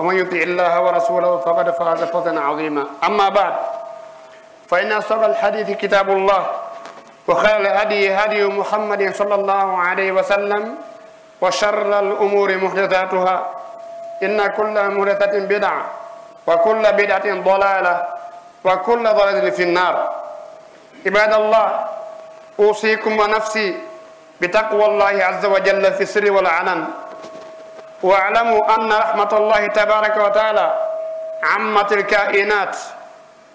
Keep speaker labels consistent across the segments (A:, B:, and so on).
A: ومن يطع الله ورسوله فقد فاز فوزا عظيما. أما بعد فإن أصدق الحديث كتاب الله وخير الهدي هدي محمد صلى الله عليه وسلم وشر الأمور محدثاتها إن كل محدثة بدعة وكل بدعة ضلالة وكل ضلالة في النار. عباد الله أوصيكم ونفسي بتقوى الله عز وجل في السر والعلن. واعلموا أن رحمة الله تبارك وتعالى عمت الكائنات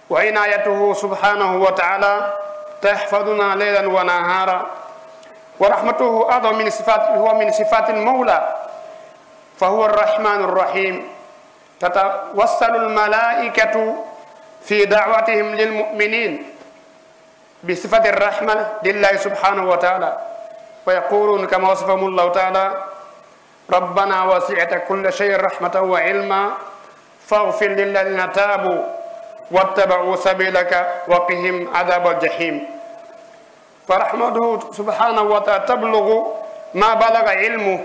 A: وعنايته سبحانه وتعالى تحفظنا ليلا ونهارا. ورحمته أعظم من صفات هو من صفات المولى فهو الرحمن الرحيم. تتوسل الملائكة في دعوتهم للمؤمنين بصفة الرحمة لله سبحانه وتعالى. ويقولون كما وصفهم الله تعالى ربنا وسعت كل شيء رحمة وعلما فاغفر للذين تابوا واتبعوا سبيلك وقهم عذاب الجحيم. فرحمته سبحانه وتعالى تبلغ ما بلغ علمه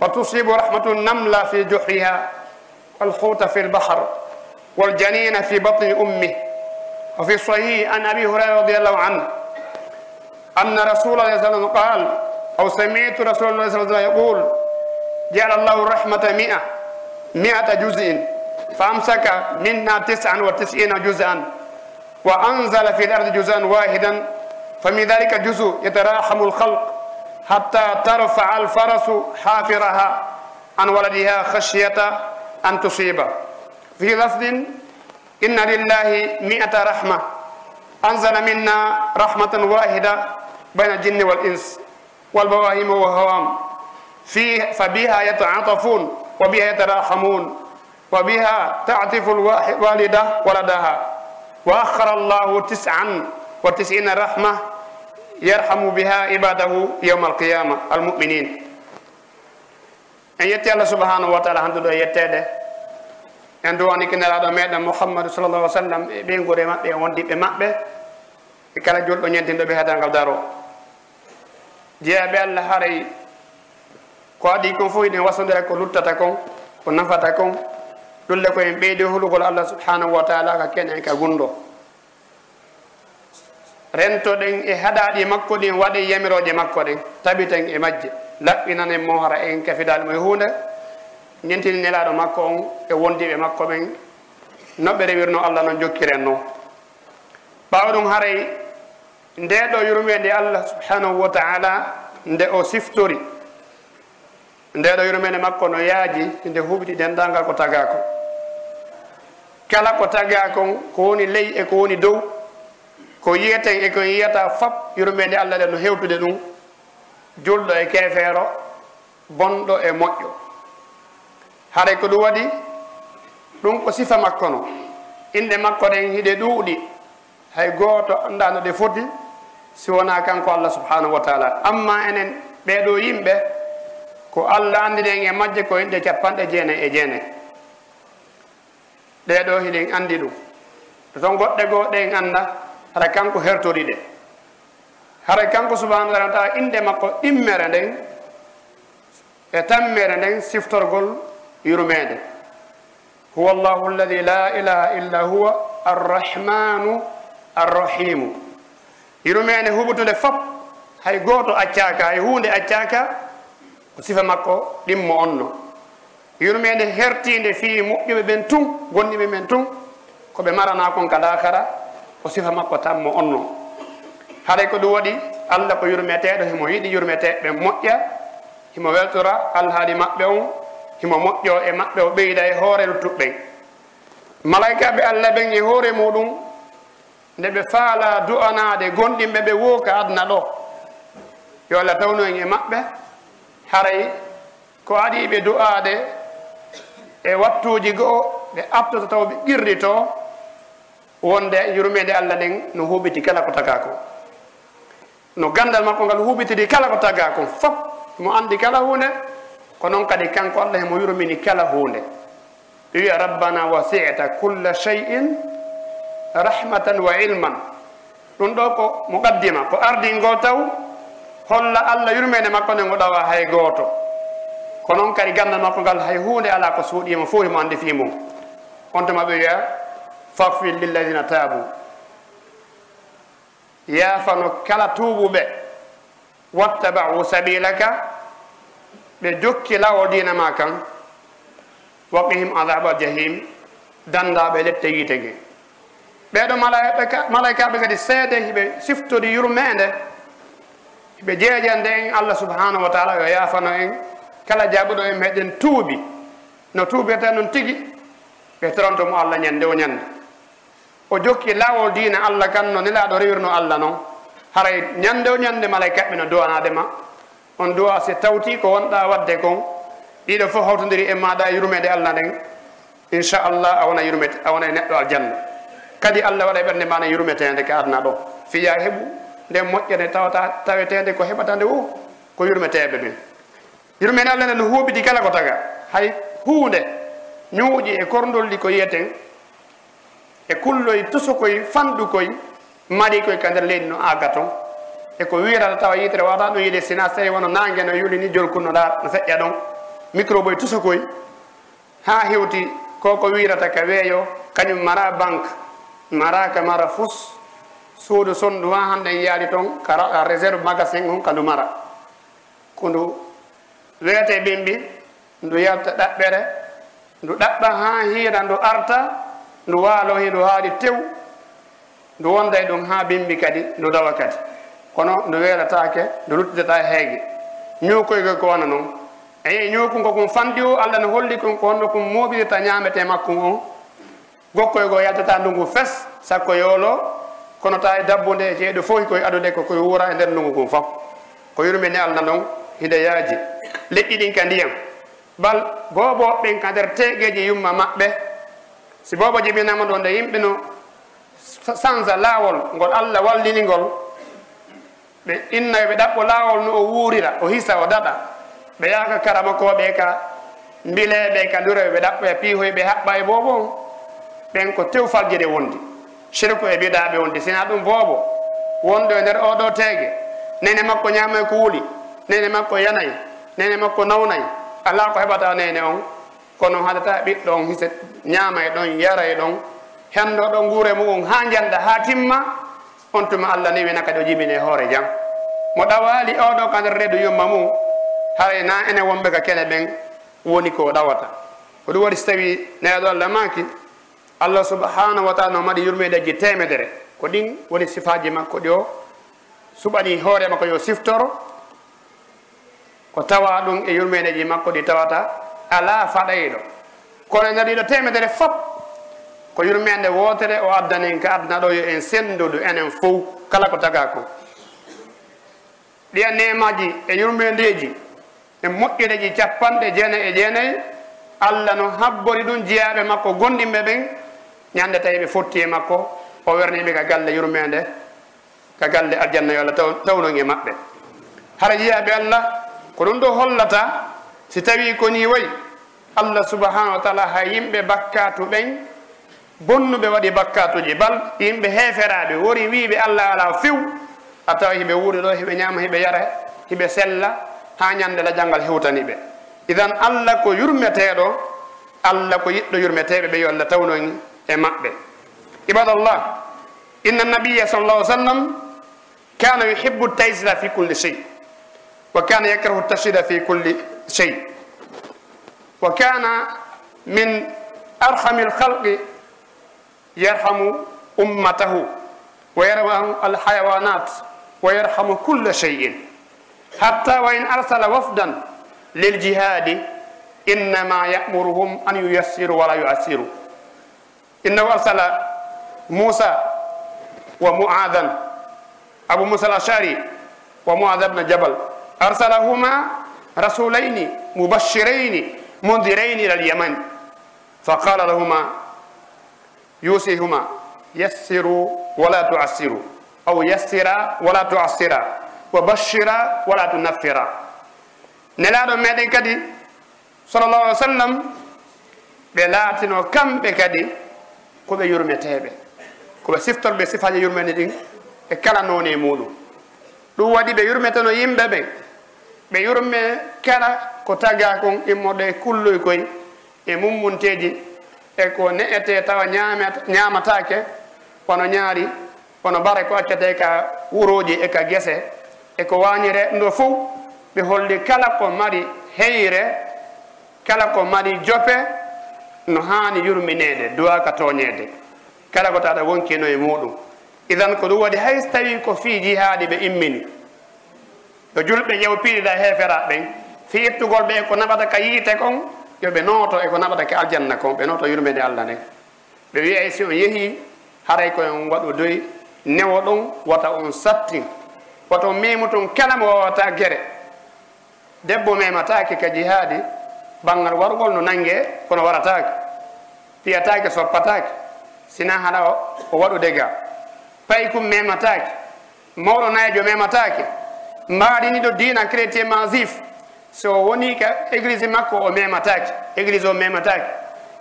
A: وتصيب رحمة النملة في جحرها. والحوت في البحر والجنين في بطن أمه. وفي صحيح عن أبي هريرة رضي الله عنه أن رسول الله صلى الله عليه وسلم قال أو سمعت رسول الله صلى الله عليه وسلم يقول جعل الله الرحمة مئة مئة جزء فأمسك منا تسعا وتسعين جزءا وأنزل في الأرض جزءا واحدا فمن ذلك جزء يتراحم الخلق حتى ترفع الفرس حافرها عن ولدها خشية أن تصيب. في لفظ إن لله مئة رحمة أنزل منا رحمة واحدة بين الجن والإنس والبواهيم والهوام. في فبها يتعاطفون وبها يتراحمون وبها تعطف الوالدة ولدها وأخر الله تسعا وتسعين رحمة يرحم بها عباده يوم القيامة المؤمنين en yetti allah subhanahu wa taala handuɗo e yettede en duwani kineraɗo meɗen mouhammadou sallallah alih w sallam e ɓeygude maɓɓe e wondiɓe maɓɓe e kala julɗo ñentinɗoɓe hedangal daro jeeyaɓe allah haray ko adi kon fof eɗen wasodira ko luttata kon ko nafata kon ɗolle koyen ɓeyde hulugol allah subhanahu wa taala ka keɗen ka gunɗo rentoɗen e haɗaɗi makko ɗin waɗen yamiroje makko ɗen tabiten e majje. Laɓɓinan en mohora en kafidali mo e hunde ñentini nelaɗo makko on e wondiɓe makko ɓen noɓɓe rewirno allah noon jokkiren noon ɓawa ɗum haray nde ɗo yurmede allah subhanahu wa taala nde o siftori nde ndeɗo yurmene makko no yaaji nde huɓiti dendangal ko taga ko kala ko taga kon ko woni ley e ko woni dow ko yiyeten e ko yiyata fap yurmede allah ɗe no hewtude ɗum julɗo e kefeero bonɗo e moƴƴo. Haɗay ko ɗum waɗi ɗum ko sifa makko no. Inɗe makko ɗen hiɗe ɗuuɗi hay gooto annda no ɗe foti si wona kanko allah subhanahu wa taala. Amma enen ɓeeɗo yimɓe ko allah andiren e majje ko inɗe capanɗe jeenayi e jeenayi. Ɗeɗo hiɗen anndi ɗum. To toon goɗɗe goo ɗen annda hara kanko hertori ɗe. Hara kanko subahanahu taala tawa inde makko ɗimmere nden e tammere nden siftorgol yurmede huwa llahu alladi la ilaha illa huwa arrahmanu arrahimu. Yurmede huɓutude fop hay gooto accaka hay hunde accaka sifa makko ɗimmo onno. Yurmede hertide fi moƴƴuɓe ɓen tun gonɗiɓe men tun koɓe marana kon kala kara o sifa makko tanmo onno. Haɗay ko ɗum waɗi allah ko yurmeteɗo himo yiɗi yurmeteɓe moƴƴa himo weltora alhaali maɓɓe on himo moƴƴo e maɓɓe o ɓeyda e hoore luttuɓɓen malaikaɓe allah ɓen e hoore muɗum nde ɓe faala du'anade gonɗinɓe ɓe wooka adna ɗo. Yo allah tawno en e maɓɓe haray ko aɗi ɓe du'aade e wattuuji go'o ɓe aftata taw ɓe ɓirri wonde yurmeede allah nden no huɓiti kala ko tagaa ko. No ganndal makko ngal huɓitiri kala ko tagaa kon fof mo anndi kala huunde ko noon kadi kanko allah hemo yurmini kala huunde. Ɓe wiya rabbana wasita culla cheyin rahmatan wa ilman. Ɗum ɗo ko mo ɓaddima ko ardingol taw holla allah yurmede makko nde ngo ɗawa hay gooto. Ko noon kadi ganda makko ngal hay hunde ala ko suuɗima fof himo andi fi mum. On tuma ɓe wiya fafir lilladina tabu yaafano kala tuubuɓe. Wattabau sabilaka ɓe jokki lawo dina ma kan. Waqihim adaba jahim dandaɓe lette yiite ge. Ɓeɗo malaikaɓe kadi seede hiɓe siftodi yurmede ɓe jeejande en allah subhanahu wa taala yo yaafano en. Kala jaabuɗo en meɗen tuuɓi no tuubirta noon tigi ɓe toronto mo allah ñande o ñande. O jokki laawol diina allah kan no nelaaɗo rewirno allah noon haray ñande o ñande malaykaɓɓe no duwanade ma. On duwa si tawti ko wonɗa wadde kon. Ɗiɗo fof hawtodiri e maɗa e yurmede allah nden. Inchallah a wona yurmete a wona e neɗɗo aljanna. Kadi allah waɗa ɓernde ma ne yurmetede ka adna ɗo. Fiya heɓu. nden moƴƴere tawata tawetede ko heɓata nde o ko yurmeteɓe ɓen yurmen allah nde no huuɓidi kala ko taga. Hay huunde ñuuƴi e korndolli ko yiyeten e kulloye tusokoye fanɗu koye maɗi koye ka nder leydi no aga ton. Eko wirata tawa yitere wawata ɗum yiide sina so tawi wono nangue no yuli ni jolkunnoɗa no feƴƴa ɗon. Microbe e tusokoye ha hewti koko wirata ka weeyo kañum mara banque maraka mara fus suudu sonndu ha hannde en yaali toon ka réserve magasin on ka ndu mara. Ko ndu weete ɓimɓi ndu yalta ɗaɓɓere ndu ɗaɓɓa ha hiira ndu arta ndu waalo hi ndu haali tew ndu wonda e ɗum ha ɓimɓi kadi ndu dawa kadi. Kono ndu weelatake ndu luttidata heege. Ñuukoygo ko wona noon eyi ñuukungo kon fanɗi o allah ne holli kon ko honno kon moɓirirta ñaamete makko o gokkoygo yaltata ndungu fes sakko yoolo kono ta e dabbo nde ceeɗo fof koye adude ko koye wuura e nder ndungu ngun fof. Ko yurmini allah noon hide yaaji leƴƴi ɗin ka ndiyam bal boboɓen ka nder teegueji yumma maɓɓe si bobo jibinama ɗo nde yimɓe no change laawol ngol allah wallini ngol ɓe innayo e ɓe ɗaɓɓo laawol no o wuurira o hisa o daɗa. Ɓe yaaka karamakoɓe ka mbileɓe ka nduroɓe ɓe ɗaɓɓo e piihoyɓe haɓɓa e boobo ɓen ko tewfalje nde wondi. sirku e biɗaɓe wonde. Sina ɗum boobo wonɗo e nder oɗo teege. Nene makko ñaama e kuuli nene makko yanayi nene makko nawnayi ala ko heɓata nene on. Kono haɗata ɓiɗɗo on hisa ñaama e ɗon yara e ɗon. Henndo ɗo nguure muɗum ha janɗa ha timma. On tuma allah ni wena kadi o jibine hoore jam. Mo ɗawali oɗo ka nder reedu yumma mum haray na ene wonɓe ka kene ɓen woni ko ɗawata. Ko ɗum waɗi so tawi neɗo allah maki allah subhanahu wa taala no maɗi yurmeɗeji temedere ko ɗin woni sifaji makko ɗi o. Suɓani hoore makko yo siftoro. Ko tawa ɗum e yurmeɗeji makko ɗi tawata ala faɗayiɗo. Kono e nder ɗiɗo temedere fop ko yurmede wotere o addanen ka addana ɗo yo en sendudu enen fof kala ko taga ko. Ɗiya nemaji e yurmedeji e moƴƴireji capanɗe jeenayi e jeenayi allah no habbori ɗum jeyaɓe makko gonɗinɓe ɓen ñande tawi ɓe fotti e makko o werniɓe ka galle yurmede ka galle aljanna yo allah tawnon e maɓɓe. Hara yiyaɓe allah ko ɗum ɗo hollata si tawi koni wayi allah subahanahu wa taala ha yimɓe bakkatu ɓen bonnuɓe waɗi bakkatuji bal yimɓe heeferaɓe wori wiɓe allah ala few a tawa hiɓe wuuri ɗo hiɓe ñama hiɓe yara hiɓe sella ha ñande la janggal hewtani ɓe idan allah ko yurmeteɗo allah ko yiɗɗo yurmeteɓe ɓe yo allah tawnogi e maɓɓe. Ibadallah inna nabiya sal llah sallam kana yuhibu taysira fi culli chey wa kana yakrahu tashida fi culli chey wa kana min arhami lhalqi yarhamu ummatahu wa yarhamu alhayawanat wa yarhamu culla cheyin hatta wa in arsala wafdan liljihadi innama yamuruhum an yuyassiru wala yuassiru. innahu arsala musa wa muadan abu musa al ashari wa muada bna jabal. Arsalahuma رسولين مبشرين ila إلى faqala lahuma yusihuma yassiru wala tuassiru. Aw yassira wala tuassira. Wa bashira wala tunaffira. Nelaɗo meɗen kadi صلى alih w sallam ɓe laatino kamɓe kadi koɓe yurmeteɓe. Koɓe siftorɓe sifaji yurmede ɗin e kalanoone e muɗum. Ɗum waɗi ɓe yurmeteno yimɓe ɓe. Ɓe yurme kala ko taga kon immoɗo e kulloy koy e mummunteji. E ko ne'ete tawa ñaamatake wono ñaari wono bare ko accete ka wuroji e ka gese. E ko wañire ndo fof ɓe holli kala ko mari heyre kala ko mari jope no haani yurminede duwa ka toñede kala ko taɗa wonkino e muɗum idan ko ɗum waɗi hay so tawi ko fiiji haaɗi ɓe immini yo julɓe ƴew piiɗiɗa yewpiɗiɗa heeferaɓe fi ittugol ɓe ko naɓata ka yiite kon yoɓe nooto eko naɓata ke aljanna kon ɓe nooto yurmede allah nde. Ɓe wiya si on yeehi haray koyen waɗu doyi newo ɗon wata on satti woto on mimo ton kala mo wawata gere. Debbo memataki ka jihaadi banggal wargol no nangue kono warataki piyatake soppatake sina haɗa o waɗu ga pay kum mematake mawɗo nayejo mematake mbaɗiniɗo dina chrétien masif. So woni ka église makko o mematake église o mematake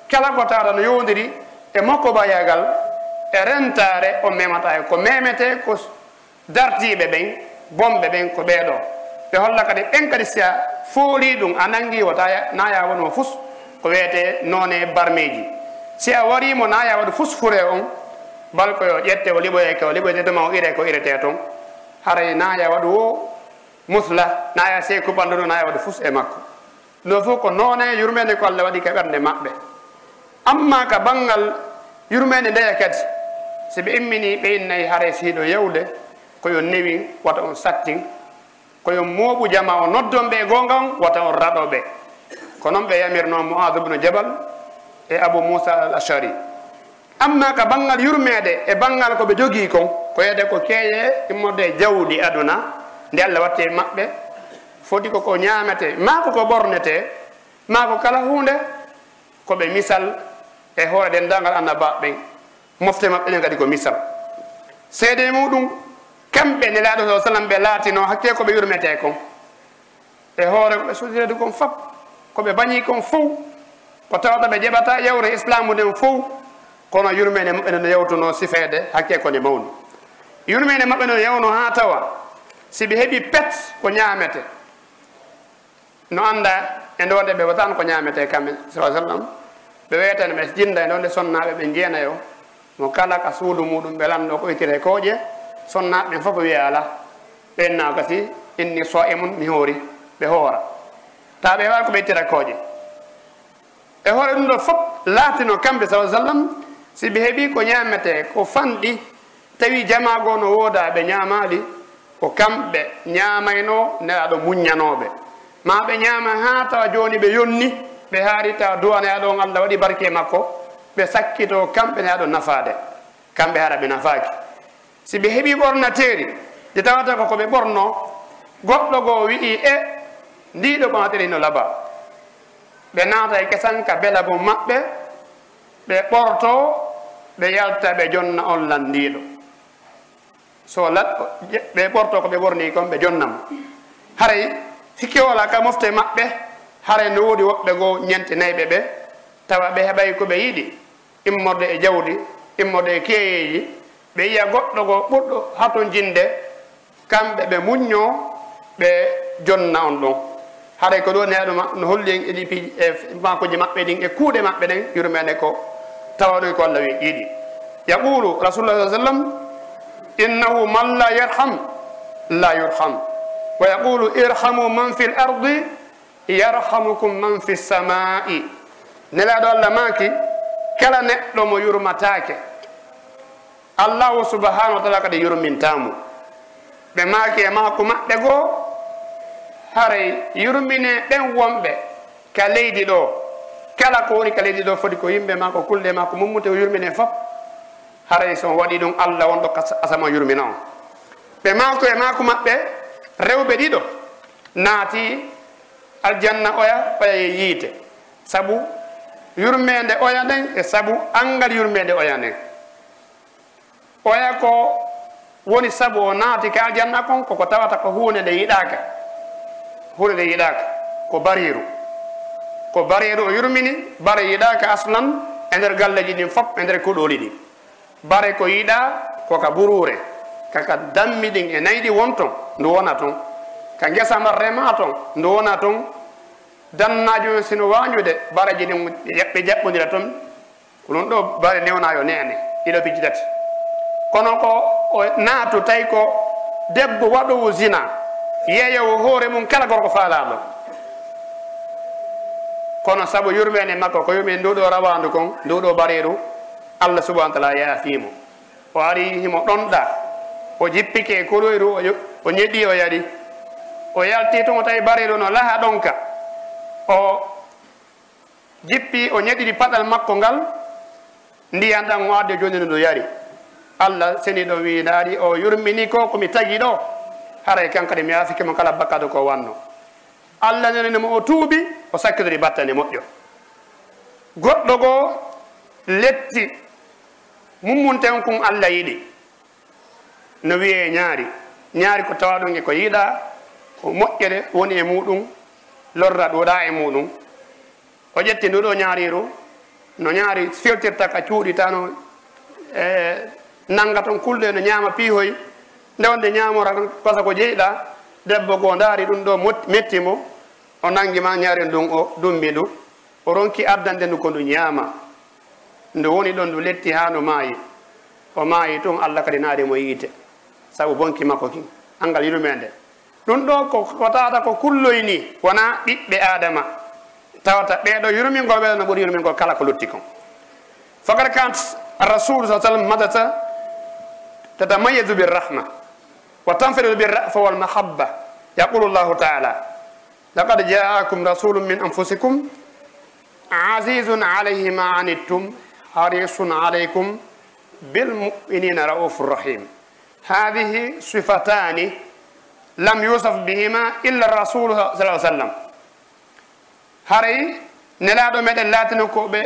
A: kala ko gotaɗo no yowdiri e makko bayagal e rentare o memata ko memete ko dartiɓe ɓen bomɓe ɓen ko ɓeeɗo. Ɓe holla kadi ɓen kadi si a fooli ɗum a nangi wota naya wono fus ko wiyete none barmeji si a warimo naya waɗa fusfure on bal koyo ƴette o liɓoyeke o liɓoytetema o ire ko irete toon haray naya waɗu wo musla naya sey ko naya waɗa fus e makko. Ɗo fof ko noone yurmede ko allah waɗi ka ɓernde maɓɓe. Amma ka banggal yurmede ndeya kadi si ɓe immini ɓe innayi haray siiɗo yewde koyo newi wata on sattin. Koyo mooɓu jama o noddon ɓe gonga on wata on raɗoɓe ko noon ɓe yamirno moadou bno jabal e abou moussa al ashari amma ka banggal yurmede e banggal koɓe jogii kon ko yede ko keeye immorde e jawdi aduna nde allah watte maɓɓe foti koko ñamete mako ko ɓornete mako kala hunde koɓe misal e hoore dendangal annaba ɓen mofte maɓɓe ɗen kadi ko misal. Seede muɗum kamɓe nelaaɗo sa sallam ɓe laatino hakke koɓe yurmete kon. E hoore koɓe sodirede kon fop koɓe bañi kon fof ko tawɗo ɓe jeɓata yewre islamu nden fof kono yurmene maɓɓe no yewtuno sifede hakke kone mawni. Yurmene maɓɓe no yewno ha tawa si ɓe heeɓi pet ko ñaamete. No annda e ndonde ɓe watan ko ñaamete kamɓe sa sallam ɓe weyatani ɓe jinda e ndonde sonnaɓe ɓe jeenayo mo kala ka suudu muɗum ɓe lanɗo ko itire kooƴe sonnaɓe ɓen fof wiya ala ɓenna kasi inni so e mum mi hoori ɓe hoora. Tawa ɓe heewani ko ɓe ittira kooƴe e hoore ɗum ɗo fof laatino kamɓe sa sallam si ɓe heeɓi ko ñamete ko fanɗi. Tawi jamago no wooda ɓe ñaamali ko kamɓe ñamayno nelaɗo muññanoɓe ma ɓe ñama ha tawa joni ɓe yonni ɓe haari tawa duwaneya ɗon allah waɗi barke makko ɓe sakkito kamɓe neyaɗo nafade kamɓe hara ɓe nafaki si ɓe heeɓi ɓornateeri nde tawata ko ɓe ɓorno goɗɗo goo wi'i e ndiɗo ɓamateri no laba ɓe naata e gesan ka bela bo maɓɓe ɓe ɓorto ɓe yalta ɓe jonna on landiiɗo. So laɗɗo ɓe ɓorto ko ɓe ɓorni kon ɓe jonnamo haray hikki ola ka mofte maɓɓe haray no woodi woɓɓe goo ñente nayɓe ɓe tawa ɓe heɓay ko ɓe yiɗi immorde e jawdi immorde e keeyeeji ɓe yiya goɗɗo go ɓurɗo haton jinde kamɓe ɓe muñño ɓe jonna on ɗon. haray ko ɗo neɗoma no holli en élipe ji e makoji maɓɓe ɗin e kuuɗe maɓɓe ɗen yurmene ko tawanoy e ko allah wi yiɗi. Yaqulu rasulullah sa sallam innahu man la yarham la yurham. Wa yaqulu irhamu man fi l ardi yarhamukum man fi lsamai nelaɗo allah maki kala neɗɗo mo yurmatake allahu subhanahu wa taala kadi yurmintamo ɓe maki e maako maɓɓe goo haray yurmine ɓen wonɓe. Ka leydi ɗo kala ko woni ka leydi ɗo foti ko yimɓe ma ko kulle ma ko mummute o yurmine fof haray son waɗi ɗum allah wonɗo asama yurmina on. Ɓe maako e maako maɓɓe rewɓe ɗiɗo naati aljanna oya oya ye yiite. Sabu yurmede oya nden e sabu angal yurmede oya nden. Oya ko woni sabu o naati ka aljanna kon koko tawata ko hunde nde yiɗaka huɗo nde yiɗaka ko bariru ko bareeru o yurmini bare yiɗaka asnan e nder galleji ɗin fof e nder kuɗoli ɗin. Bare ko yiɗa koka ɓurure kaka dammi ɗin e nayi ɗi won ton ndu wona toon ka gesama rema toon ndu wona toon dannajo on sino wañude bareji ɗin ɓe jaɓɓodira toon ɗum ɗo bare newnayo nene ɗiɗo pijji tati. Kono ko o naatu tawi ko debbo waɗowo zina yeeyowo hoore mum kala gorko faalama. Kono saabu yurmen e makko ko yomin nduɗo rawandu kon nduɗo bariru allah subahana taala yaafimo o ari himo ɗonɗa o jippike koloyru o ñeɗɗi o yaɗi o yalti tun o tawi bariru no laha ɗonka o jippi o ñeɗɗiɗi paɗal makko ngal ndiyan ɗan o adde joni no ndu yari. Allah seni ɗo wi naari o yurmini ko komi tagi ɗo. haray kankadi mi yasikimo kala bakkado ko wanno. Allah nananimo o tuubi o sakkidori battane moƴƴo. Goɗɗo goo letti mummunten kon allah yiɗi. No wiye ñaari. Ñaari ko tawa ɗum e ko yiiɗa ko moƴƴere woni e muɗum lorra ɗuɗa e muɗum. O ƴetti nduɗo ñaariru no ñaari fewtirta ka cuuɗi tano e nanga ton kulɗe no ñaama piihoy nde wonde ñamora tan pasa ko jeyɗa debbo goo daari ɗum ɗo mettimo o nangi ma ñaren ɗum o dumbi ndu. O ronki addande ndu ko ndu ñaama. Ndu woni ɗon ndu letti ha no maayi. O maayi tun allah kadi naarimo yiite. Sabu bonki makko kin angal yiɗume nde ɗum ɗo ko tawata ko kulloy ni wona ɓiɓɓe adama tawata ɓeeɗo yurmingo ɓeeɗo no ɓuuri yurmingo kala ko lutti kon fakad kant rasul sa sallam madata tatamayyazu birrahma. وتنفرد بالرأفة والمحبة يقول الله تعالى لقد جاءكم رسول من أنفسكم عزيز عليه ما عنتم حريص عليكم بالمؤمنين رؤوف رحيم هذه صفتان لم يوصف بهما إلا الرسول صلى الله عليه وسلم هري نلادو مدن لاتنو كوبي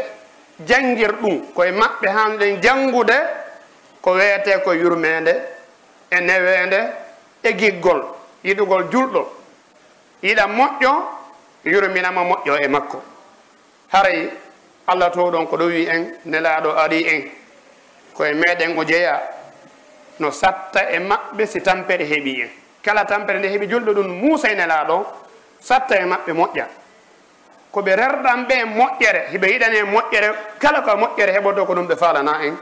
A: جنجر ɗum koye maɓɓe hanɗen jangude ko weyete ko yurmede e newende e giggol yiɗugol julɗo yiɗa moƴƴo yurminama moƴƴo e makko. Haray allah to ɗon ko ɗo wi en nelaɗo ari en. Koye meɗen o jeeya no satta e maɓɓe si tampere heeɓi en. Kala tampere nde heeɓi julɗo ɗum muusa e nelaɗo satta e maɓɓe moƴƴa. Ko ɓe rerɗan ɓe moƴƴere hiɓe yiɗani e moƴƴere kala ko moƴƴere heɓoto ko ɗum ɓe falana en.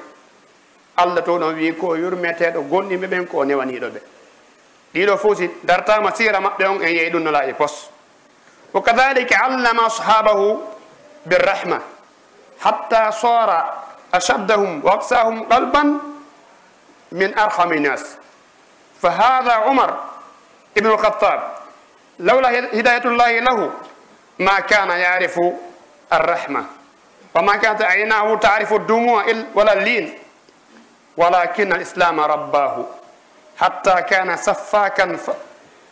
A: allah to noon wi ko yurmeteɗo gonɗiɓe ɓen ko newaniɗo ɓe. Ɗiɗo fof si dartama sira maɓɓe on en yeeyi ɗum nola e pos. Wa kadalika allama ashabahu birrahma hatta sora ashaddahum wa aksahum qalban min arhami nas fa hada umar ibnu lkhatab lawla hidayatullahi lahu ma kana yarifu arrahma. Wa ma kanat aynahu tarifu dumu'a wala lin ولكن الإسلام رباه حتى كان سفاكا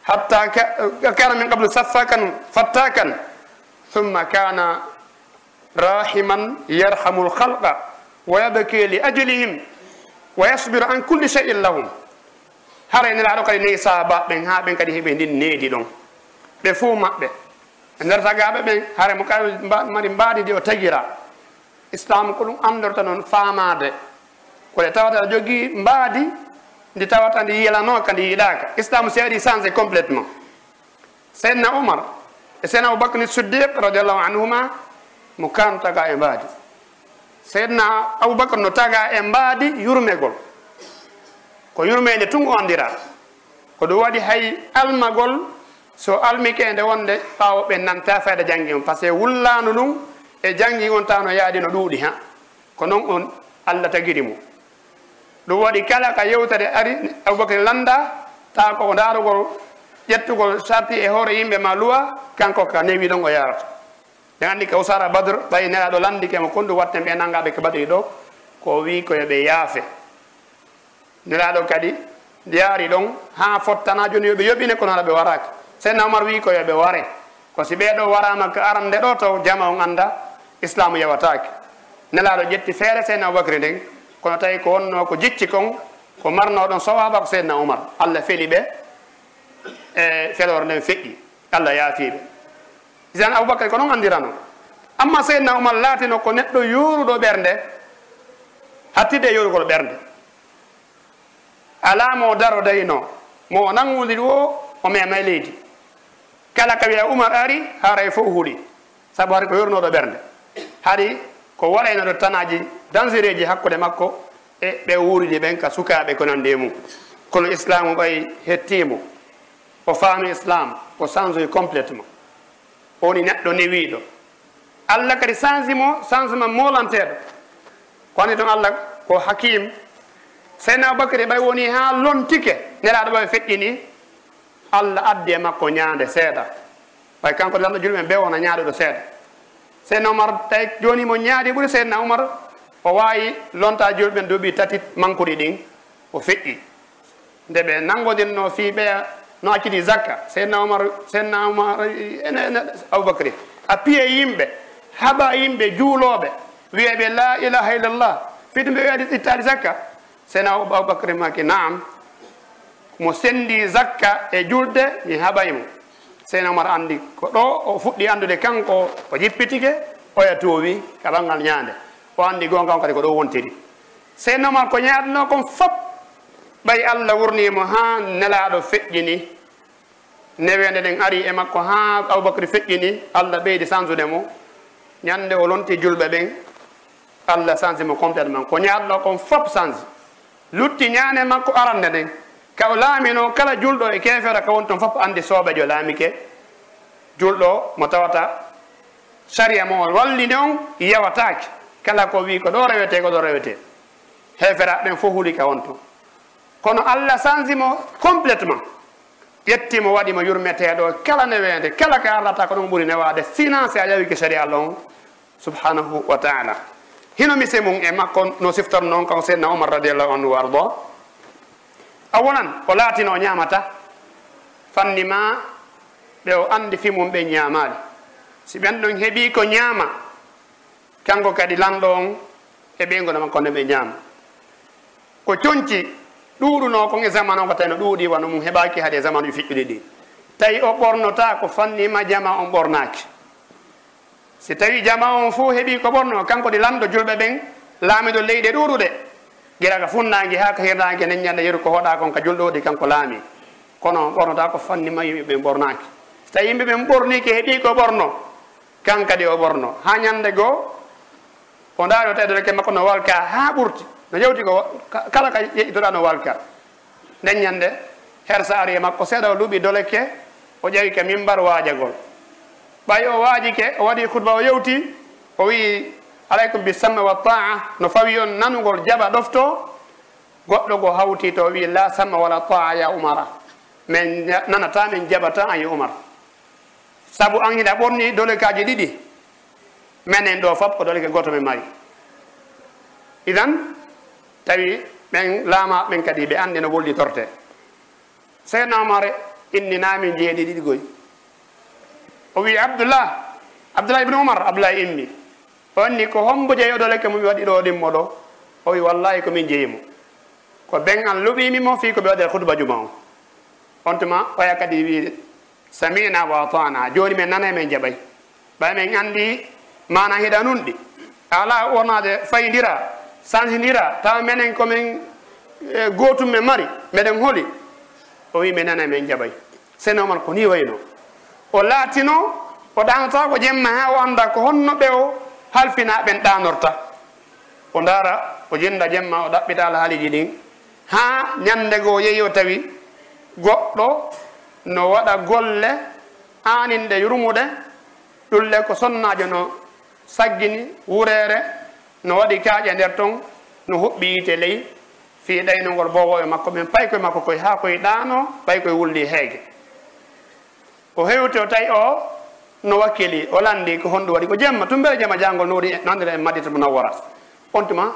A: حتى كان من قبل سفاكا فتاكا ثم كان راحما يرحم الخلق ويبكي لأجلهم ويصبر عن كل شيء لهم hara ene laaɗo kadi neyi sahaba ɓen ha ɓen kadi heɓe ndin needi ɗon ɓe fuu maɓɓe e nder tagaɓe ɓen hara mo kay mari mbaɗi ndi o tagira islam ko ɗum andorta noon famade koɗe tawata aɗa jogii mbaadi ndi tawata ndi yiyalano ka ndi yiiɗaka islamu si waɗi changé complètement. Seydna oumar e seydna aboubacre ni suddiq radiallahu anhuma mo kanu taga e mbaadi. Seydna aboubacre no taga e mbaadi yurmegol. Ko yurme nde tun ondira ko ɗum waɗi hay almagol so almikende wonde ɓawo ɓe nanta fayda janggi on. Par ce que wullano ɗum e janggi on ta no yaadi no ɗuuɗi ha ko noon on allah tagiri mum ɗum waɗi kala ka yewtere ari aboubacry landa ta koko darugol ƴettugol sarti e hoore yimɓe ma luwa kanko ka newi ɗon o yarata. Ɓe anndi ka usara badre ɓayi nelaɗo landi kemo kon ɗum watten ɓe nanngaɓe ko badri ɗo ko wi koyoɓe yaafe. Nelaɗo kadi yaari ɗon ha fottana joni yoɓe yoɓine kono haɗa ɓe waraki seydna omar wi ko yoɓe ware. Ko si ɓeɗo warama ko arande ɗo taw jama on anda islamu yewataki nelaɗo ƴetti feere seydna aboubacry e nden kono tawi ko wonno ko jicci kon ko marnoɗon sowaba ko seydna oumar allah feli ɓe e felore nden feƴƴi. Allah yaafiɓe isan aboubacary ko noon andirano amma seydna oumar laatino ko neɗɗo yoruɗo ɓernde hattide e yorugol ɓernde. Ala mo daro dayino mo nangudiri o o mema e leydi. Kala ka wiya oumar e ari haaray fof huuɗi saabu hari ko yornoɗo ɓernde. Hari ko waɗaynoɗo tanaji danger ji hakkude makko e ɓe wuuridi ɓen ka sukaaɓe konande mum. Kono islamu ɓay hettimo o faami islam o change complètement. Oni neɗɗo newiɗo allah kadi change mo changement molanteɗo ko hani toon allah ko hakim seyna aboubacry e ɓay woni ha lontike. Nelaɗo ɓaɓe feƴƴini allah addi e makko ñaande seeɗa ɓay kanko lamɗo julɓe ɓe wona ñaaɗo ɗo seeɗa seyna oumar tawi joni mo ñaadi ɓuuri seyna oumar o wawi lonta joni ɓen duuɓi tati mankude ɗin o feƴƴi. Nde ɓe nanngodinno fiiɓe no acciti zakka seydna oumar seydna oumar ene aboubacry piye yimɓe haɓa yimɓe juuloɓe wiyeɓe la ilaha illallah fiti mbe wiyade ittade zakka? Seydna aboubacry maki naam mo sendi zakka e julde mi haɓaymo seydna oumar anndi ko ɗo o fuɗɗi anndude kanko o jippitike oya toowi ka ɓanngal ñaande. o anndi goonga on kadi ko ɗo wontiri. Sey noon ko ñaatno kon fof ɓay allah wurnimo haa nelaaɗo feƴƴini newende nden ari e makko haa aboubacry feƴƴini allah ɓeydi sansude mo. Ñannde o lonti julɓe ɓen allah sansi mo complètement. Ko ñaatno kon fof sansi lutti ñaane makko arande nden ka o laamino kala julɗo e keefere ka won toon fof anndi sooɓejo laamike. Julɗo mo tawata sariya mo o wallini on yewataake kala ko wi ko ɗo rewete ko ɗo rewete. Hefera ɓen fof huuli ka on toon kono allah sansimo complètement. Ƴettimo waɗimo yurmeteɗo kala newede kala ka arlata ko ɗum ɓuuri newade. Sinan si a ƴawi kesari allah on subhanahu wa taala. Hino mise mum e makko no siftor noon kan seydna omar radiallahu anhu wardo a wonan o laatino ñamata fanni ma ɓe o andi fimum ɓe ñamali si ɓen ɗon heeɓi ko ñaama kanko kadi lanɗo on e ɓeygonoma kono ɓe ñaama. Ko coñci ɗuuɗuno kon e zaman o ko tawi no ɗuuɗi wano mum heɓaki haade zaman uji fiƴƴude ɗi. Tawi o ɓornota ko fannima jama on ɓornaki si tawi jama on fo heeɓi ko ɓorno kanko ɗi lanɗo julɓe ɓen laamiɗo leyɗe ɗuuɗuɗe. Gila ka funnangue ha ka hirnangue nenñanda yeru ko hoɗa kon ka julɗoɗi kanko laami. Kono ɓornota ko fannima yimɓe ɓen ɓornaki so tawi yimɓe ɓen ɓorniki heeɓi ko ɓorno kankadi o ɓorno. Ha ñande goo o ndaari o tawi makko no walka ha ɓurti. No yewti ko kala ka yeƴitoɗa no walka. Nden her sa ari e makko seeɗa o luuɓi doleke o ƴewi ke mimbar waajagol. Ɓay o waaji ke o waɗi kutba o yewti o wii alaykum bisamma wa taa no fawi on nanugol jaɓa ɗofto goɗɗo go hawti to wi la samma wala taa ya umara. Min nanata min jaɓata an ye umar. Saabu an hiɗa ɓorni dolekaji ɗiɗi. menen ɗo fof ko ɗonke goto min mari. Idan tawi ɓen laama ɓen kadi ɓe anndi no wolli torte. Seydna omare inninami jeeɗi ɗiɗi goy. O wi abdoullah abdoullah ibne oumar abdoullah immi o anni ko hombo jeeyi oɗo lekke mum waɗi ɗo ɗimmo ɗo. O wi wallahi komin jeeyimo ko ɓen an luɓimimo fi ko ɓe waɗere hutba juma o. On tuma oya kadi wi samina wa atana joni min nana men jaɓay. Ɓay min anndi mana hiɗanunɗi ala wonade fayidira sansidira tawa menen komin e, gotum men mari meɗen hooli o wi mi nana min jaɓay seno man ko ni wayno. O laatino o ɗanata ko jemma ha o anda ko honno ɓe o halfina ɓen ɗanorta. O dara o jinda jemma o ɗaɓɓita alhaaliji ɗin. Ha ñande go yeehi o tawi goɗɗo no waɗa golle aninɗe yurmude ɗulle ko sonnajo no saggini wureere no waɗi kaaƴe nder toon no huɓɓi yiite ley fii ɗaynongol bowo e makko min pay koye makko koye haa koye ɗaano pay koye wulli heege. O hewti o tawi o no wakkili o lanndi ko honɗum waɗi ko jemma tumbere mbele jemma janngol no woni nandira e, e madita munawwara. On tuma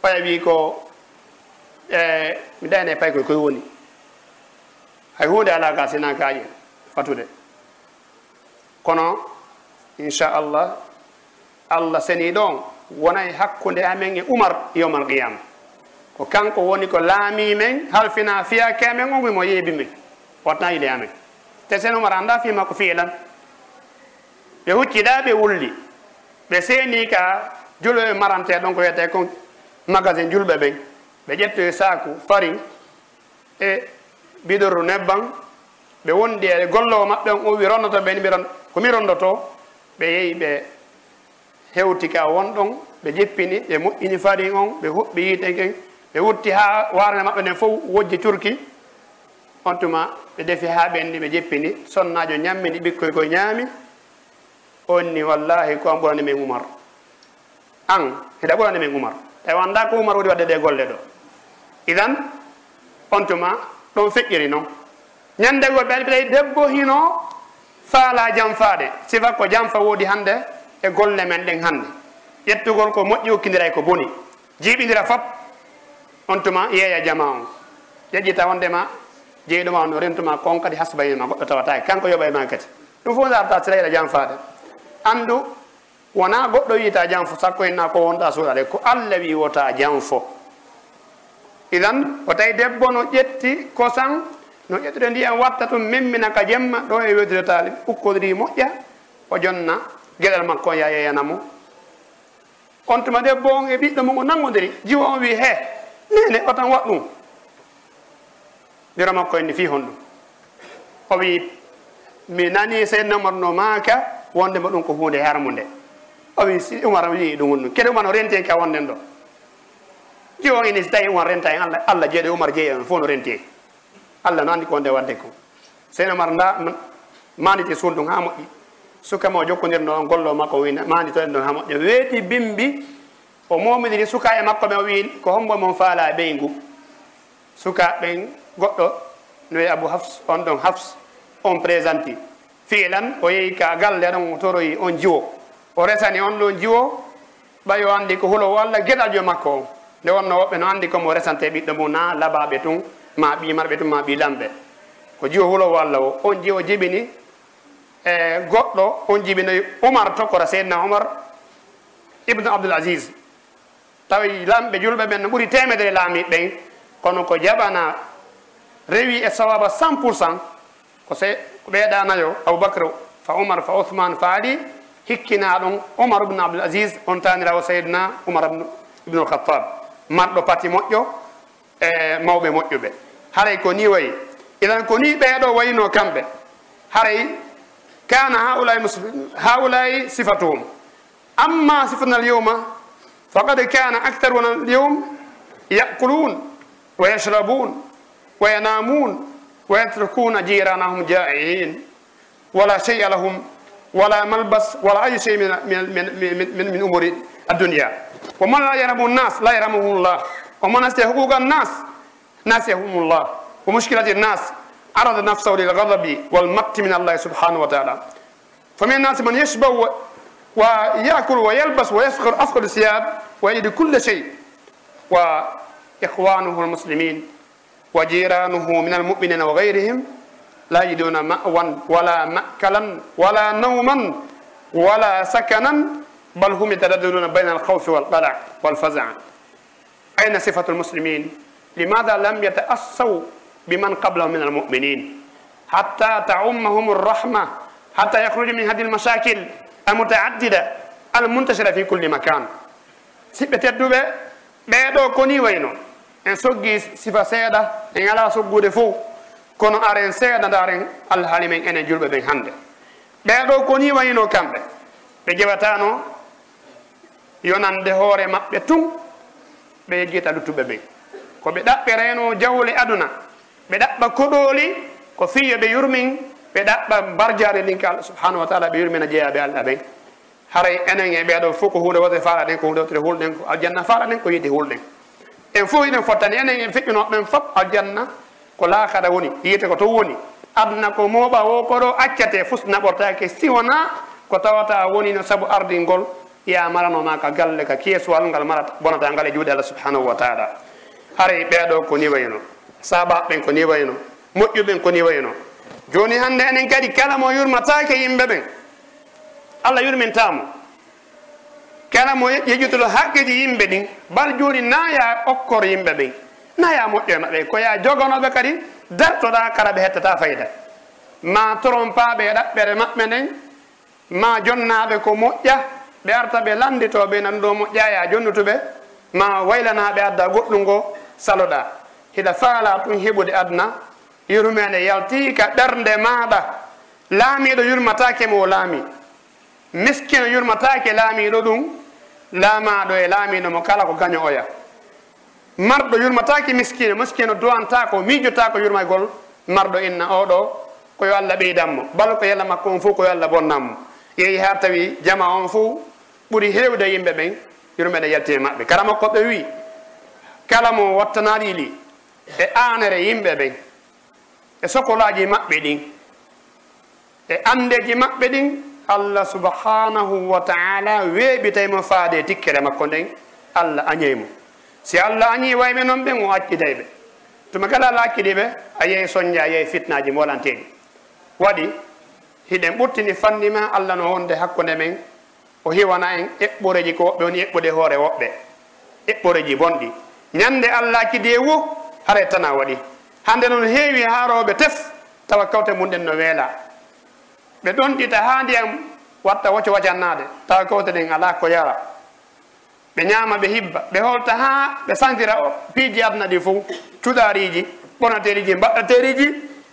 A: paya wi ko e mi ɗayne pay koye koye woni. Hay hunde ala ga sinan kaaƴe fatude. Kono inchallah allah seni ɗon wonay hakkunde amen e umar yowmal qiyama ko kanko woni ko laami men halfina fiyake amen on wimo yeebi men watna yide amen. Te sen umar anda fima ko fiilan. Ɓe hucciɗa ɓe wulli. Ɓe seeni ka juloye marante ɗon ko wiyete kon magasin julɓe ɓen. Ɓe ƴettoye saku farin e bidorru nebban ɓe wondi e gollowo maɓɓe on o wi ronnoto ɓe ni ɓe ron ko mi rondoto ɓe yehi ɓe hewti ka won ɗon ɓe jeppini ɓe moƴƴini fari on ɓe huɓɓi yiite ngen ɓe wutti ha warane maɓɓe nden fof wojji turki. On tuma ɓe defi ha ɓenni ɓe jeppini sonnajo ñammini ɓikkoy koye ñaami. On ni wallahi ko an ɓurani men umar. An heɗa ɓurani men umar. Tawi annda ko umar woni wadde ɗe golle ɗo. Idan on tuma ɗon feƴƴiri noon ñandego ɓe ɓeɗay debbo hino faala jam faade sifa ko jamfa woodi hannde e golle men ɗen hannde. Ƴettugol ko moƴƴi hokkidira ko boni. Jiiɓindira fop on tuma yeeya jama on. Ƴeƴƴita wondema jeyɗoma on o rentuma kon kadi hasbayel ma goɗɗo tawatake. Kanko yoɓa e ma kadi ɗum fof darta sirayla jam faade. Anndu wona goɗɗo wiyita jam fo sakko henna ko wonɗa suuɗade ko allah wi wota jam fo idan o tawi debbo no ƴetti kosan no ƴettude ndiyam watta tum memmina ka jemma ɗo e wedretali ukkodiri moƴƴa o jonna gueɗal makko on ya yeyana mo. On tuma debbo on e ɓiɗɗo mum o nangodiri jiwo on wi he nene o tan waɗ ɗum. Biro makko enne fi hon ɗum. O wi mi nani seydna omar no maaka wondema ɗum ko hunde e harmu nde. O wi si umar wi ɗum won ɗum kede umar no renti en ka wonden ɗo? Jiwo on ene si tawi umar renta en allah allah jeeɗo umar jeeyi on fof no renti en allah no andi ko wonde e wadde ko. Seydna umar nda manditi suun ɗum ha moƴƴi. suka ma o jokkodir noon gollo makko wi mandi toɗen ɗon ha moƴƴo weeti bimbi o momidiri suka e makko ɓe o wi ko hombo mon faala ɓeygu. Sukaɓen goɗɗo no wi abou hafs on ɗon hafs on présenti. Fiilan o yehi ka galle ɗon o toroyi on jiwo. O resani on ɗon jiwo ɓawi o anndi ko hulowo allah geɗal jo makko o nde wonno woɓɓe no anndi komo resante ɓiɗɗo mum na labaɓe tun ma ɓimarɓe tun ma ɓilanɓe ko jiwo hulowo allah o on jiwo jibini e goɗɗo on jibinoyi oumar tokkora seydna oumar ibnu abdoul asis tawi lamɓe julɓe ɓen no ɓuuri temedere laamiɓe ɓen kono ko jaɓana rewi e sawaba cent pour cent ko se ko ɓeeɗanayo aboubacre fa oumar fa ouhmane fa ali hikkina ɗum oumar ibnu abdoul asis on tanirawo seydna oumar ibnu alkhatab marɗo pati moƴƴo e mawɓe moƴƴuɓe. Haray ko ni wayi. Ilan ko ni ɓeeɗo wayino kamɓe haray kana haulay haulay sifatuhum amma sifatuna alyawma faqad kana aktar wona alyawm yakulun wa yashrabun wa yanamun wa yatrukuna jiranahum jaiin wala shay'a lahum wala malbas wala ay shay min, min, min, min umuri addunia wa man la yarhamu nnas la yarhamuhu llah wa man aste huquqa nnas ناسيهم arada nafsahu lil gadabi wal matti min allahi subhanahu wa taala فمن الناس من يشبع ويأكل ويلبس ويفخر أفخر الثياب ويجد كل شيء. وإخوانه المسلمين وجيرانه من المؤمنين وغيرهم لا يجدون مأوى ولا مأكلا ولا نوما ولا سكنا بل هم يترددون بين الخوف والقلق والفزع. أين صفة المسلمين؟ لماذا لم يتأسوا بمن قبلهم من المؤمنين حتى تعمهم الرحمة حتى يخرج من هذه المشاكل المتعددة المنتشرة في كل مكان سيبة تدوبة بيدو كوني وينو en soggi sifa seeɗa en ala soggude fof kono aren seeɗa daren alhaali men enen julɓe ɓen hannde ɓeeɗo ko ni wayino kamɓe ɓe jewatano yonande hoore maɓɓe tun ɓe yejjita luttuɓe ɓen ko ɓe ɗaɓɓe reno jawle aduna ɓe ɗaɓɓa koɗoli ko fiyo ɓe yurmin ɓe ɗaɓɓa mbarjare ndin ko allah subhanahu wa taala ɓe yurmina jeeyaɓe allah ɓen. Haray enen e ɓeeɗo fof ko hunde wote faala ɗen ko hunde wotere hulɗen ko aljanna faala ɗen ko yidde hulɗen en fof iɗen fottani enen en feƴƴunoɓeɓen fof aljanna ko laakada woni yiyete ko to woni. Adna ko mooɓa o koɗo accate fus naɓortake siwona ko tawata woni no saabu ardingol ya maranoma ka galle ka keesuwal ngal marata bonata ngal e juuɗe allah subhanahu wa taala. Haray ɓeeɗo ko ni wayno saɓaɓen ko ni wayno moƴƴuɓen ko ni wayno. Joni hande enen kadi kala mo yurmatake yimɓe ɓen allah yurmintamo kala mo yejjutuɗo haqqeji yimɓe ɗin bal joni naya okkor yimɓe ɓen naya moƴƴo e maɓɓe ko ya jogonoɓe kadi dartoɗa kala ɓe hettata fayida. Ma trompaɓe e ɗaɓɓere maɓɓe nden ma jonnaɓe ko moƴƴa ɓe arta ɓe landitoɓe nan ɗo moƴƴa ya jonnutuɓe ma waylanaɓe adda goɗɗum ngo saloɗa. hiɗa faala ɗum heɓude aduna. Yurmede yaltika ɓernde maɗa. Laamiɗo yurmatake mo o laami. Miskino yurmatake laamiɗo ɗum. Laamaɗo e laamiɗo mo kala ko gaño oya. Marɗo yurmatake miskino miskino dowantako miijotako yurmaygol marɗo inna oɗo koyo allah ɓeydanmo bal ko yalla makko on fof koyo allah bonnanmo yehi ha tawi jama on fof ɓuuri hewde yimɓe ɓen yurmede yaltine maɓɓe. Kala makko ɓe wi kala mo wattanaaɗiili e anere yimɓe ɓen e sokolaji maɓɓe ɗin e andeji maɓɓe ɗin allah subhanahu wa taala weeɓitaymo faade e tikkere makko nden allah añeymo si allah añi wayɓe noon ɓen o acciday ɓe. Tuma kala lakkiɗi ɓe a yehi soñde a yehi fitnaji molanteɗi waɗi hiɗen ɓurtini fanni ma allah no wonde hakkude men o hiwana en eɓɓoreji ko woɓɓe woni eɓɓude hoore woɓɓe. Eɓɓoreji bonɗi. Ñande allah accidi e wo are tana waɗi. Hannde noon heewi haarooɓe tef tawa kawte mum ɗen no weela. Ɓe ɗon ɗita haa ndiyam watta wocco wacannaade tawa kawte ɗen alaa ko yara. Ɓe ñaama ɓe hibba. Ɓe holta haa ɓe santira piiji aduna ɗi fof cuɗaariiji ɓonateeriji mbaɗɗateeriji.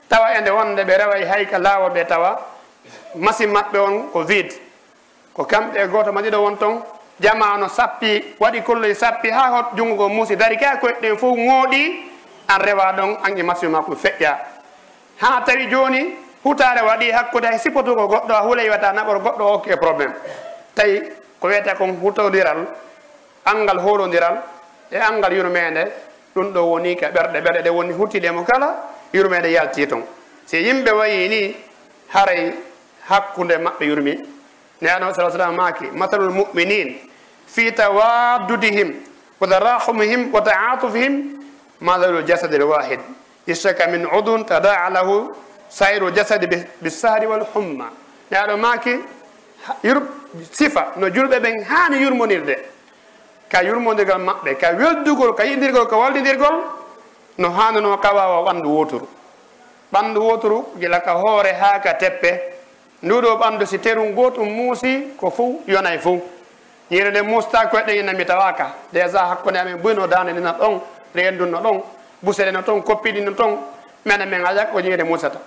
A: Tawa e nde wonde ɓe rewa hayka laawo ɓe tawa masi maɓɓe on ko vide ko kamɓe gooto madiɗo won toon jamano sappi waɗi kolloy sappi haa hot junngo ngo muusi. Dari kaa koye ɗen fof ŋooɗii an rewa ɗon an e masihu ma ko feƴƴa. Ha tawi joni hutare waɗi hakkude hay sippotugo goɗɗo a huula yiwata naɓor goɗɗo o ke probléme. Tawi ko wiyete kon hutodiral angal holodiral e angal yurmede ɗum ɗo woni ka ɓerɗe ɓerɗe ɗe woni huttiɗe mo kala yurmede yalti ton. Si yimɓe wayi ni haray hakkude maɓɓe yurmi. Ne sa sallam maki mathalul muminin fi tawaddudihim wa tarahumihim wa taatufihim مثل الجسد الواحد اشتكى من عضو تداعى له سائر الجسد بالسهر والحمى نعم ماكي yur sifa no julɓe ɓen يرمونير yurmonirde. Ka yurmodirgal maɓɓe ka weldugol ka yiɗirgol ka wallidirgol no hanano kawawa ɓandu wotoru ɓandu wotoru gila ka hoore ha ka teppe. Nduɗo ɓandu si terum gotum muusi ko fo yonay fo yirede musta koyɗe ina mi tawaka déjà hakkude amin buyno dande ndina ɗon. reendu ɗon busere no toon koppiɗi no toon mene men ayaka o ñiire musata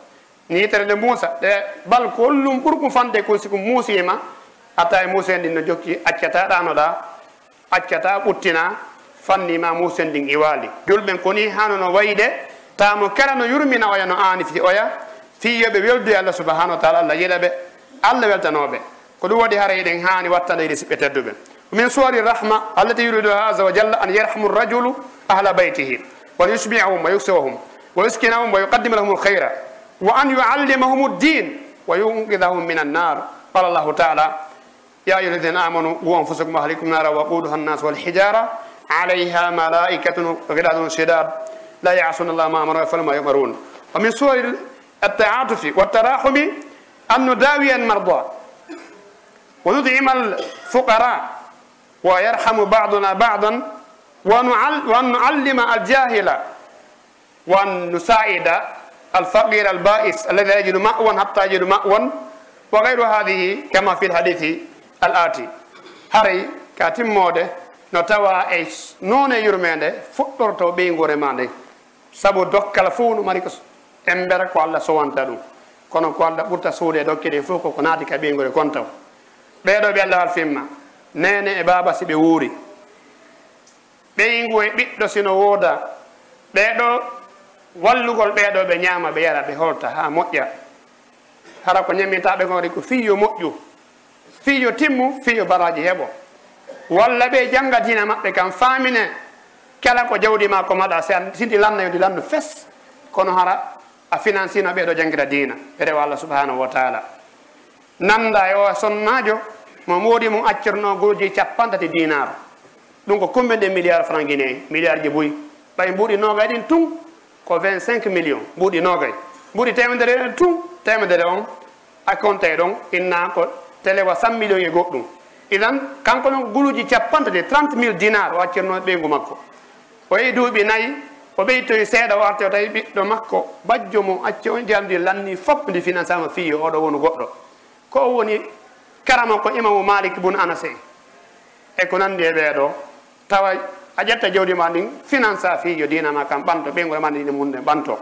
A: ñiitere nde muusa ɗe bal ko hollum ɓurku fande ko siko muusima e atta e muusa en ɗin no jokki accata ɗanoɗa accata ɓuttina fannima muusa en ɗin e iwaali julɓen koni hanono wayde tamo kala no yurmina oya no aani fi oya fiyoɓe weldu allah subahanahu wa taala allah yiɗa ɓe allah weltanoɓe ko ɗum waɗi hara eɗen hani wattandeyde siɓɓe tedduɓe. min suwari rahma allati yuridu hasa wa jalla an yarhamu rajulu ahla baytihi wa yusmiahum wa yuksihahum wa yuskinahum wa yuqaddima lahum lhayra wa an yuallimahum ddin wa yunqidahum min annar qala llahu taala ya ayuha alladina amanu qu anfusakum ahlikum nara waquduha annas walhijara alayha malaikatun ghiladun shidad la yasuna allah ma amara falma yumarun. Wa min suwari التعاطف والتراحم أن نداوي المرضى ونطعم الفقراء ويرحم بعضنا بعضا وأن نعلم الجاهل وأن نساعد الفقير البائس الذي يجد مأوى حتى يجد مأوى وغير هذه كما في الحديث al aati haray ka timmode no tawa e noone yurmede fuɗɗorto ɓeygore ma nde saabu dokkal fo no mari ko embera ko allah sowanta ɗum kono ko allah ɓurta suude dokkiɗe fof koko naati ka ɓeygore kon taw ɓeɗo ɓe allah alfimma nene e baaba si ɓe wuuri ɓeygu e ɓiɗɗo sino wooda. Ɓeeɗo wallugol ɓeeɗo ɓe ñaama ɓe yara ɓe holta haa moƴƴa. Hara ko ñamintaɓe kon ri ko fiyo moƴƴu. Fiyo timmu fiyo baraji heɓo. Walla ɓe jannga dina maɓɓe kam faamine. Kala ko jawdi ma ko maɗa sa sindi lanna yo ndi fes. Kono hara a financino ɓeeɗo janngira diina. Ɓe rewa allah subahanahu wa taala. Nannda e o e sonnajo mo moodi mo accirno goloji capantati dinaro ɗum ko combien de milliard franc guinéen milliard ji boyi ɓay mbuuɗi nogay ɗin tun ko 25 million mbuuɗi nogay mbuuɗi temedere ɗen tun temedere on. Acconte ɗon inna ko télé ko 100 million e goɗɗum. Idan kanko noon guluji capantati 30 mille dinar o accirno ɓeygu makko. O yehi duuɓi nayi o ɓeytoyi seeɗa o arte o tawi ɓiɗɗo makko bajjo mo acci on jamdi lanni fof ndi financement fiyo oɗo woni goɗɗo. Ko o woni karama ko imamu malik bun anase e. Ko nandi e ɓeeɗo tawa a ƴetta jawdi ma ndin finance a fiijo dinama kam ɓanto ɓeygol mande ɗi munde ɓanto.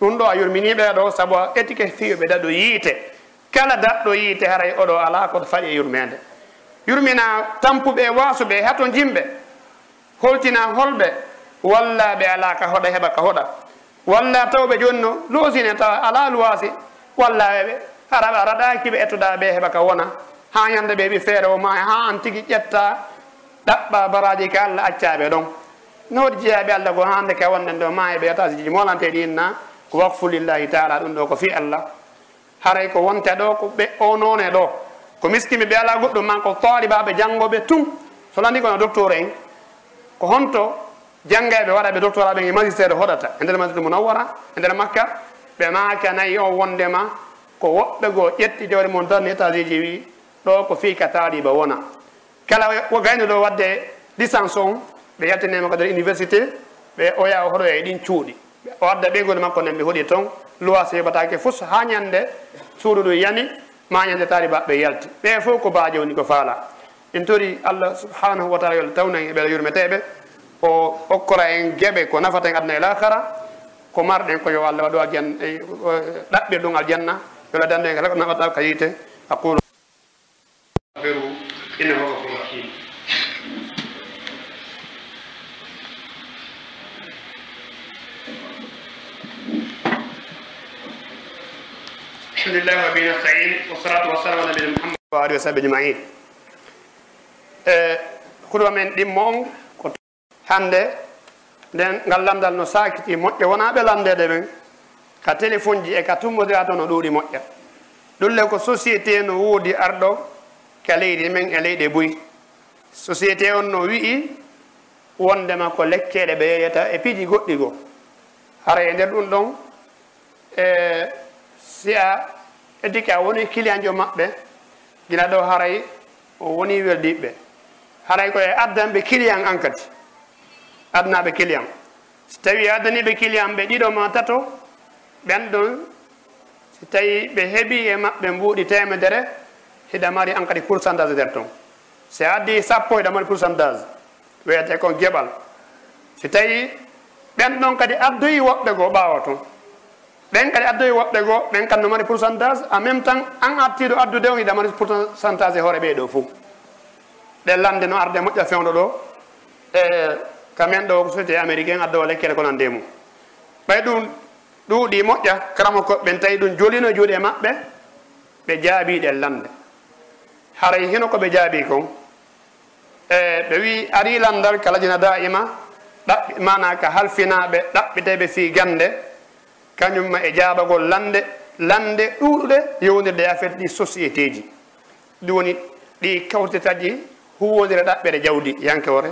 A: Ɗum ɗo a yurmini ɓeeɗo saabu étiquette fiyoɓe ɗaɗo yiite. Kala daɗɗo yiite haray oɗo ala koto faɗi e yurmede. Yurmina tampuɓe wasuɓe hato jimɓe holtina holɓe walla ɓe ala ka hoɗa heɓa ka hoɗa. Walla tawɓe joni no loosine tawa ala luwasi walla ɓe araɓe araɗakiɓe ettoɗa ɓe heɓa ka wona. ha yanda ɓe ɓi feere o ma ha an tigui ƴetta ɗaɓɓa baraji ka allah accaɓe ɗon. Nowoɗi jeeyaɓe allah ko hande ka wonnen ɗo ma e ɓe tasiji molanteɗi inna ko wakfu lillahi taala ɗum ɗo ko fi allah. Haray ko wonte ɗo ko ɓe o noone ɗo. Ko miskimi ɓe ala goɗɗum man ko taalibaɓe janggoɓe tum. Solandi kono docteur en ko honto janggaɓe waɗaɓe docteur aɓen e magistére hoɗata e nder masjidul munawwara e nder makka ɓe maaka nayi o wondema ko woɓɓe goo ƴetti jawdi mon darni e étage ji wi. ɗo ko fii ka taaliba wona. Kala gayno ɗo wadde licence on ɓe yaltinema ko nder université ɓe oya o hoɗo e ɗin cuuɗi. O adda ɓeygol makko nen ɓe hoɗi toon loi sebatake fus ha ñande suudu ɗum yani ma ñande taaribaɓe yalti. Ɓe fof ko baaje woni ko faala. En tori allah subhanahu wa taala yol tawnan e ɓeɗa yurmeteɓe o hokkora en gueɓe ko nafata en aduna e lahara ko marɗen ko yo allah waɗo e, e, aljanna ɗaɓɓir ɗum aljanna yola dande ko nafata ka yiite. Aqulu innahu ghafurun rahim alhamdulillah wa bihi nasta'in wassalatu wassalamu ala nabina muhammad wa alihi wa sahbihi ajmain. Eh, e huɗo men ɗimmo on ko hannde nden ngal lamdal no sakiti moƴƴe wona ɓe lamdede ɓen ka téléphone ji e ka tummodira to no ɗuuɗi moƴƴa ɗulle ko société no woodi arɗo ka leydi men e leyɗe boyi. Société on no wi'i wondema ko lekkeɗe ɓe yeyata e piiji goɗɗi goo hara e nder ɗum ɗon e si a eddi ka woni client jo maɓɓe gila ɗo haray o woni weldiɓɓe. Haray koye addanɓe client an kadi adnaɓe client so tawi addaniɓe client ɓe ɗiɗo ma tato ɓen ɗon so tawi ɓe heeɓi e maɓɓe mbuuɗi temedere hiɗa mari an kadi pourcentage nder toon si addi sappo hiɗa mari pourcentage wiyete kon geɓal. Si tawi ɓen ɗon kadi addoyi woɓɓe goo ɓaawa toon ɓen kadi addoyi woɓɓe goo ɓen kadi no mari pourcentage en même temps an attiɗo addude on hiɗa mari pourcentage e hoore ɓeeɗo fof ɗe lande no arde moƴƴa fewdo ɗo e kamen ɗo ko société américain addowa lekkele ko nande mum. Ɓay ɗum ɗuuɗi moƴƴa karama koɓɓen tawi ɗum jolino juuɗe e maɓɓe ɓe jaabi ɗe lande haray hino ko ɓe jaabi kon e ɓe wi ari landal kala jina daima ɗaɓɓi mana ka halfinaɓe ɗaɓɓiteɓe fi gande kañumma e jaabagol lande lande ɗuuɗuɗe yowdirde affaire ɗi société ji ɗum woni ɗi kawtitaji huwodire ɗaɓɓere jawdi yankewore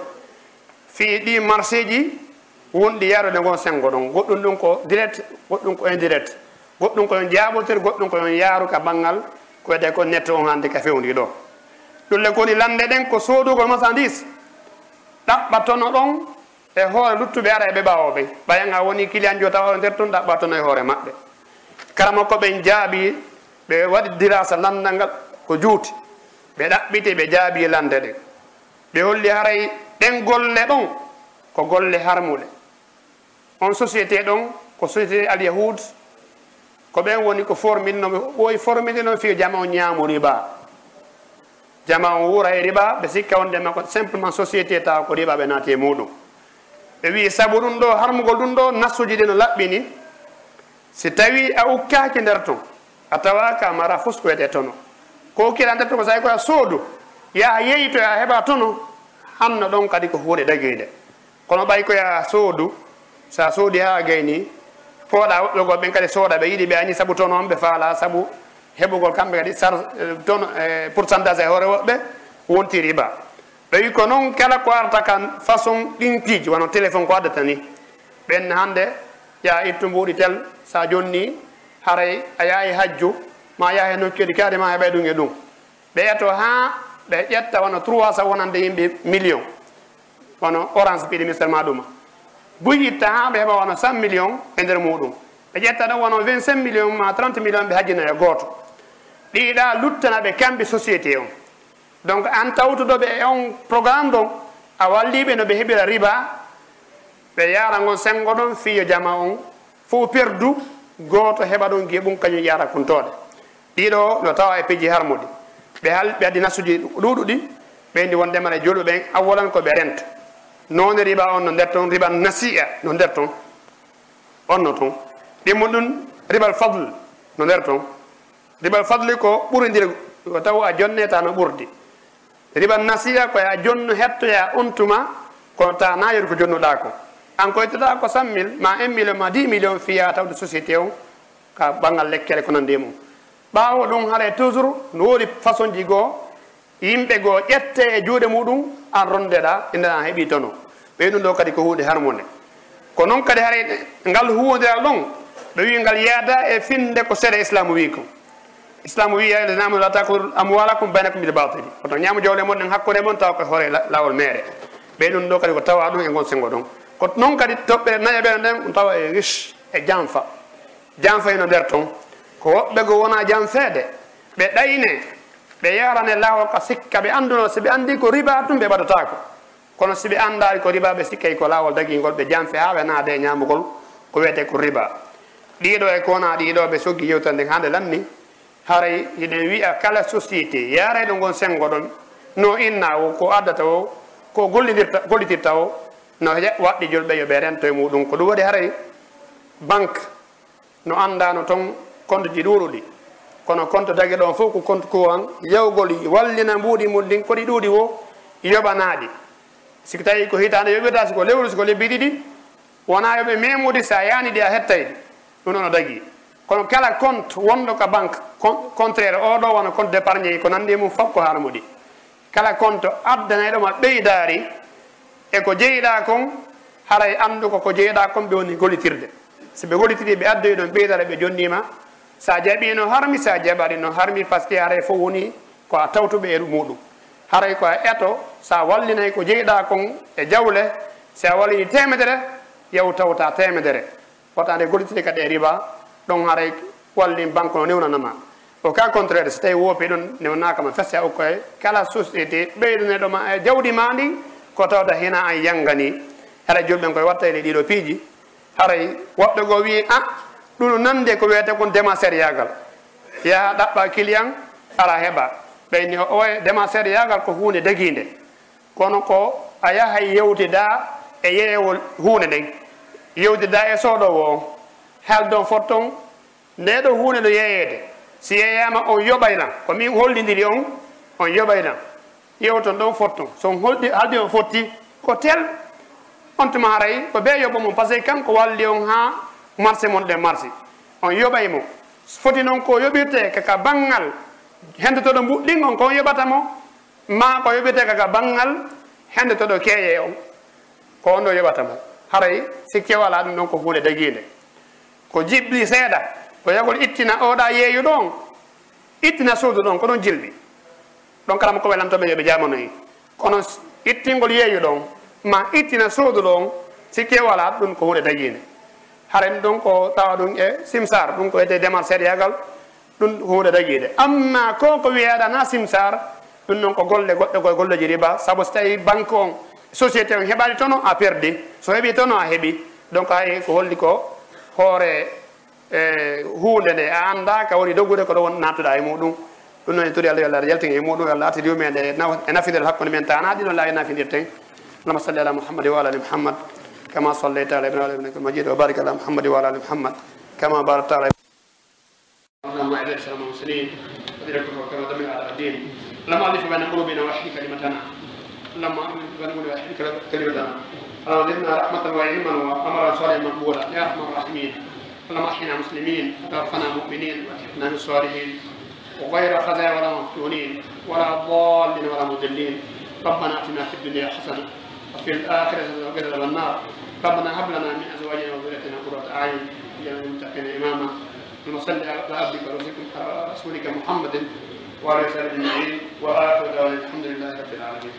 A: fi ɗi marché ji wonɗi yarude ngon sengo ɗon. Goɗɗum ɗum ko direct goɗɗum ko indirect. Goɗɗum koyon jaabotir goɗɗum koyon yaaru ka banggal ko wiyete ko nette on hannde ka fewndi ɗo. Ɗulle koni lande ɗen ko soodugol marchandise ɗaɓɓatono ɗon e hoore luttuɓe ara eɓe ɓawoɓe. Ɓayanga woni client jo tawa e nder toon ɗaɓɓatono e hoore maɓɓe. Karama ko ɓen jaabi ɓe waɗi dirasa landal ngal ko juuti. Ɓe ɗaɓɓiti ɓe jaabi e lande ɗen ɓe holli haray ɗen golle ɗon ko golle harmuɗe. On société ɗon ko société alyahud ko ɓen woni ko forminnomi ɓoyi formide noon fiyo jama o ñaamu riba. Jama o wuura e riba ɓe sikka wonde makko simplement société tawa ko riba ɓe naati e muɗum. Ɓe wi sabu ɗum ɗo harmugol ɗum ɗo nassuji ɗi no laɓɓini. Si tawi a ukkaki nder ton a tawaka mara fus ko wiyete tono. Ko ukkira nder ton ko sawi koya soodu yaha yeeyito ya heɓa tono hanno ɗon kadi ko huuɗe ɗaguide kono ɓay koya soodu sa soodi ha gayni pooɗa woɓɓe ɓen kadi sooda ɓe yiɗi ɓe añi saabu toon on ɓe faala saabu heɓugol kamɓe kadi sar e, toon e, pourcentage e hoore woɓɓe wonti riba. Ɓeyi ko noon kala ko arata kan façon ɗinkiji wono téléphone ko addata ni ɓenne hannde ya ittu mbuuɗi tel sa jonni haray a yaahi hajju ma yaha e nokkeɗi kaade ma heɓay ɗum e ɗum. Ɓe yeto ha ɓe ƴetta wono 300 wonande yimɓe million wono orange piɗi misalma ɗuma bo yitta ha ɓe heɓa wona cent million e nder muɗum. Ɓe ƴetta ɗon wono 25 million ma 30 million ɓe hajjina e gooto ɗiɗa luttana ɓe kamɓe société on. Donc an tawtuɗoɓe e on programme ɗon a walliɓe no ɓe heɓira riba. Ɓe yara ngon sengo ɗon fiyo jama on fof perdu goto heɓa ɗon gue ɗum kañum yara kuntoɗe ɗiɗo no tawa e peeji harmude ɓe hal ɓe addi nasuji ɗuɗuɗi ɓeydi won ndemana e julɓe ɓen awwolan koɓe rento nowne riba on no nder toon riba nasi'a no nder toon onno toon ɗimmo ɗum ribal fadle no nder toon ribal fadle ko ɓurodiri ko taw a jonneta no ɓurdi. Riɓal nasi'a koye a jonnu hettoya on tuma kono ta nayori ko jonnuɗa ko. An koytoɗa ko cent mille ma un million ma dix million fiya tawde société o ka ɓangal lekkere ko nandi e mum. Ɓawo ɗum haɗa toujours no woodi façon ji goo yimɓe goo ƴette e juuɗe muɗum an rondeɗa e an heeɓi tono. Ɓey ɗum ɗo kadi ko hunde harmode ko noon kadi haray ngal huwodiral ɗon ɓe wi ngal yaada e finde ko seeɗa islamu wi ko. Islamu wi namu latakul bayna baynakum bil batili oto ñaama jawle mon ɗen hakkude mon taw ko hoore lawol meere. Ɓey ɗum ɗo kadi ko tawa ɗum e gon sengo ɗon ko noon kadi toɓɓere naña ɓeɗo nden tawa e riche e janfa janfa hino nder toon ko woɓɓe go wona janfeede ɓe ɗayne ɓe yarane lawol ka sikka ɓe anduno si ɓe andi ko riba tum ɓe waɗatako. Kono si ɓe andari ko riba ɓe sikkay ko lawol dagingol ɓe janfe ha ɓe naade e ñamugol ko wiyete ko riba. Ɗiɗo e kona ɗiɗo ɓe soggi yewtande hande lanni. Haray hiɗen wiya kala société yareɗo gon sengo ɗon no inna o ko addata o ko gollidirta gollitirta o no waɗɗi julɓe yoɓe rento e muɗum. Ko ɗum waɗi haray banque no andano toon konde ji ɗuruɗi kono compte dage ɗon fof ko compte ko an. Yewgol wallina mbuuɗi mum ndin koɗi ɗuuɗi wo yoɓanaaɗi. Siko tawi ko hitande yoɓirta siko lewru siko lebbi ɗiɗi wona yoɓe memude sa yani ɗi a hettay ɗum ɗon o dagi. Kono kala compte wonɗo ko banque contraire oɗo wona compte d' épargne ko nandi e mum fof ko haala muɗi. Kala compte addanayɗo ma ɓeydaari e ko jeyiɗa kon haray anndu ko jeyiɗa kon ɓe woni gollitirde so ɓe gollitiri ɓe addoyi ɗon ɓeydare ɓe jonnima sa jaɓi no harmi sa jaɓaɗi no harmi par ce que haray fof woni ko a tawtuɓe e muɗum. Haray ko a eto sa wallinay ko jeyiɗa kon e jawle sa wallini temedere yaw tawta temedere wotande gollitide kadi e riba ɗon haray wallin banque no newnanama. Au cas contraire so tawi woopi ɗon newnakama festi a okkoye kala société ɓeydaneɗoma e jawdi ma ndi ko tawta hina an yangani haɗa julɓen koye watta ele ɗiɗo piiji. Haray woɓɓe go wi a ah, ɗum nande ko wiyete kon ndema sériyagal yaha ɗaɓɓa client ala heɓa. Ɓeyni oye ndema sériyagal ko hunde daguide kono ko a yahay yewtida e yeewol hunde nden yewtida e sooɗowo on haaldon fotton nde ɗo hunde ɗo yeeyede si yeeyama on yoɓaylan ko min hollidiri on on yoɓaylan yewton ɗon fot ton son holɗi haldi on fotti ko tel. On tuma haray ko ɓe yoɓa mum par ce que kanko walli on ha marché mon ɗe marché. On yoɓay mo. Foti noon ko yoɓirte kaka banggal hendotoɗo mbuɗɗin on kon yoɓata mo ma ko yoɓirte kaka banggal hendotoɗo keeye on. Ko on ɗo yoɓata mo. Haray sikke wala ɗum ɗon ko huunde daguide ko jiɓɓi seeɗa ko yagol ittina oɗa yeeyu ɗon ittina suudu ɗon ko ɗon jilɓi. Ɗon kala mo ko welantoɓe yoɓe jamanoyi kono ittingol yeeyu ɗon ma ittina suudu ɗon on sikke wala ɗum ko huunde daguide haren ɗon ko tawa ɗum e simsar ɗum ko wiyete demal seeɗayagal ɗum hunde daguide amma ko ko wiyeɗana simsar ɗum noon ko golle goɗɗe koye golleji riba. Saabu so tawi banque on société on heɓani tono a perdi. So heeɓi tono a heeɓi donc hay ko holli ko hoore e hunde nde a anda ka woni doggude ko ɗo won nattuɗa e muɗum. Ɗum noon en tori allah yo allah yaltin e muɗum allah artiri yumen e, e nafidel hakkude men tanaɗi ɗon laawi nafidirten allahuma salli ala mouhammadi wa ala ali mouhammad كما صليت على ابن ابنك المجيد وبارك على محمد وعلى ال محمد. كما باركت على اللهم اعز الاسلام والمسلمين وذلك كما دمر على الدين. اللهم الف بين قلوبنا واحي كلمتنا. اللهم الف بين قلوبنا واحي كلمتنا. اللهم زدنا رحمه وعلما وامرا صالحا مقبولا. يا ارحم الراحمين. اللهم احينا مسلمين. وتوفنا مؤمنين. والحقنا بالصالحين وغير خزايا ولا مفتونين. ولا ضالين ولا مضلين. ربنا اتنا في الدنيا حسنه وفي الآخرة حسنه وقنا النار. ربنا هب لنا من ازواجنا وذريتنا قرة اعين واجعلنا للمتقين اماما اللهم صل على عبدك ورسولك محمد وعلى اله وصحبه اجمعين واخر دعوانا الحمد لله رب العالمين.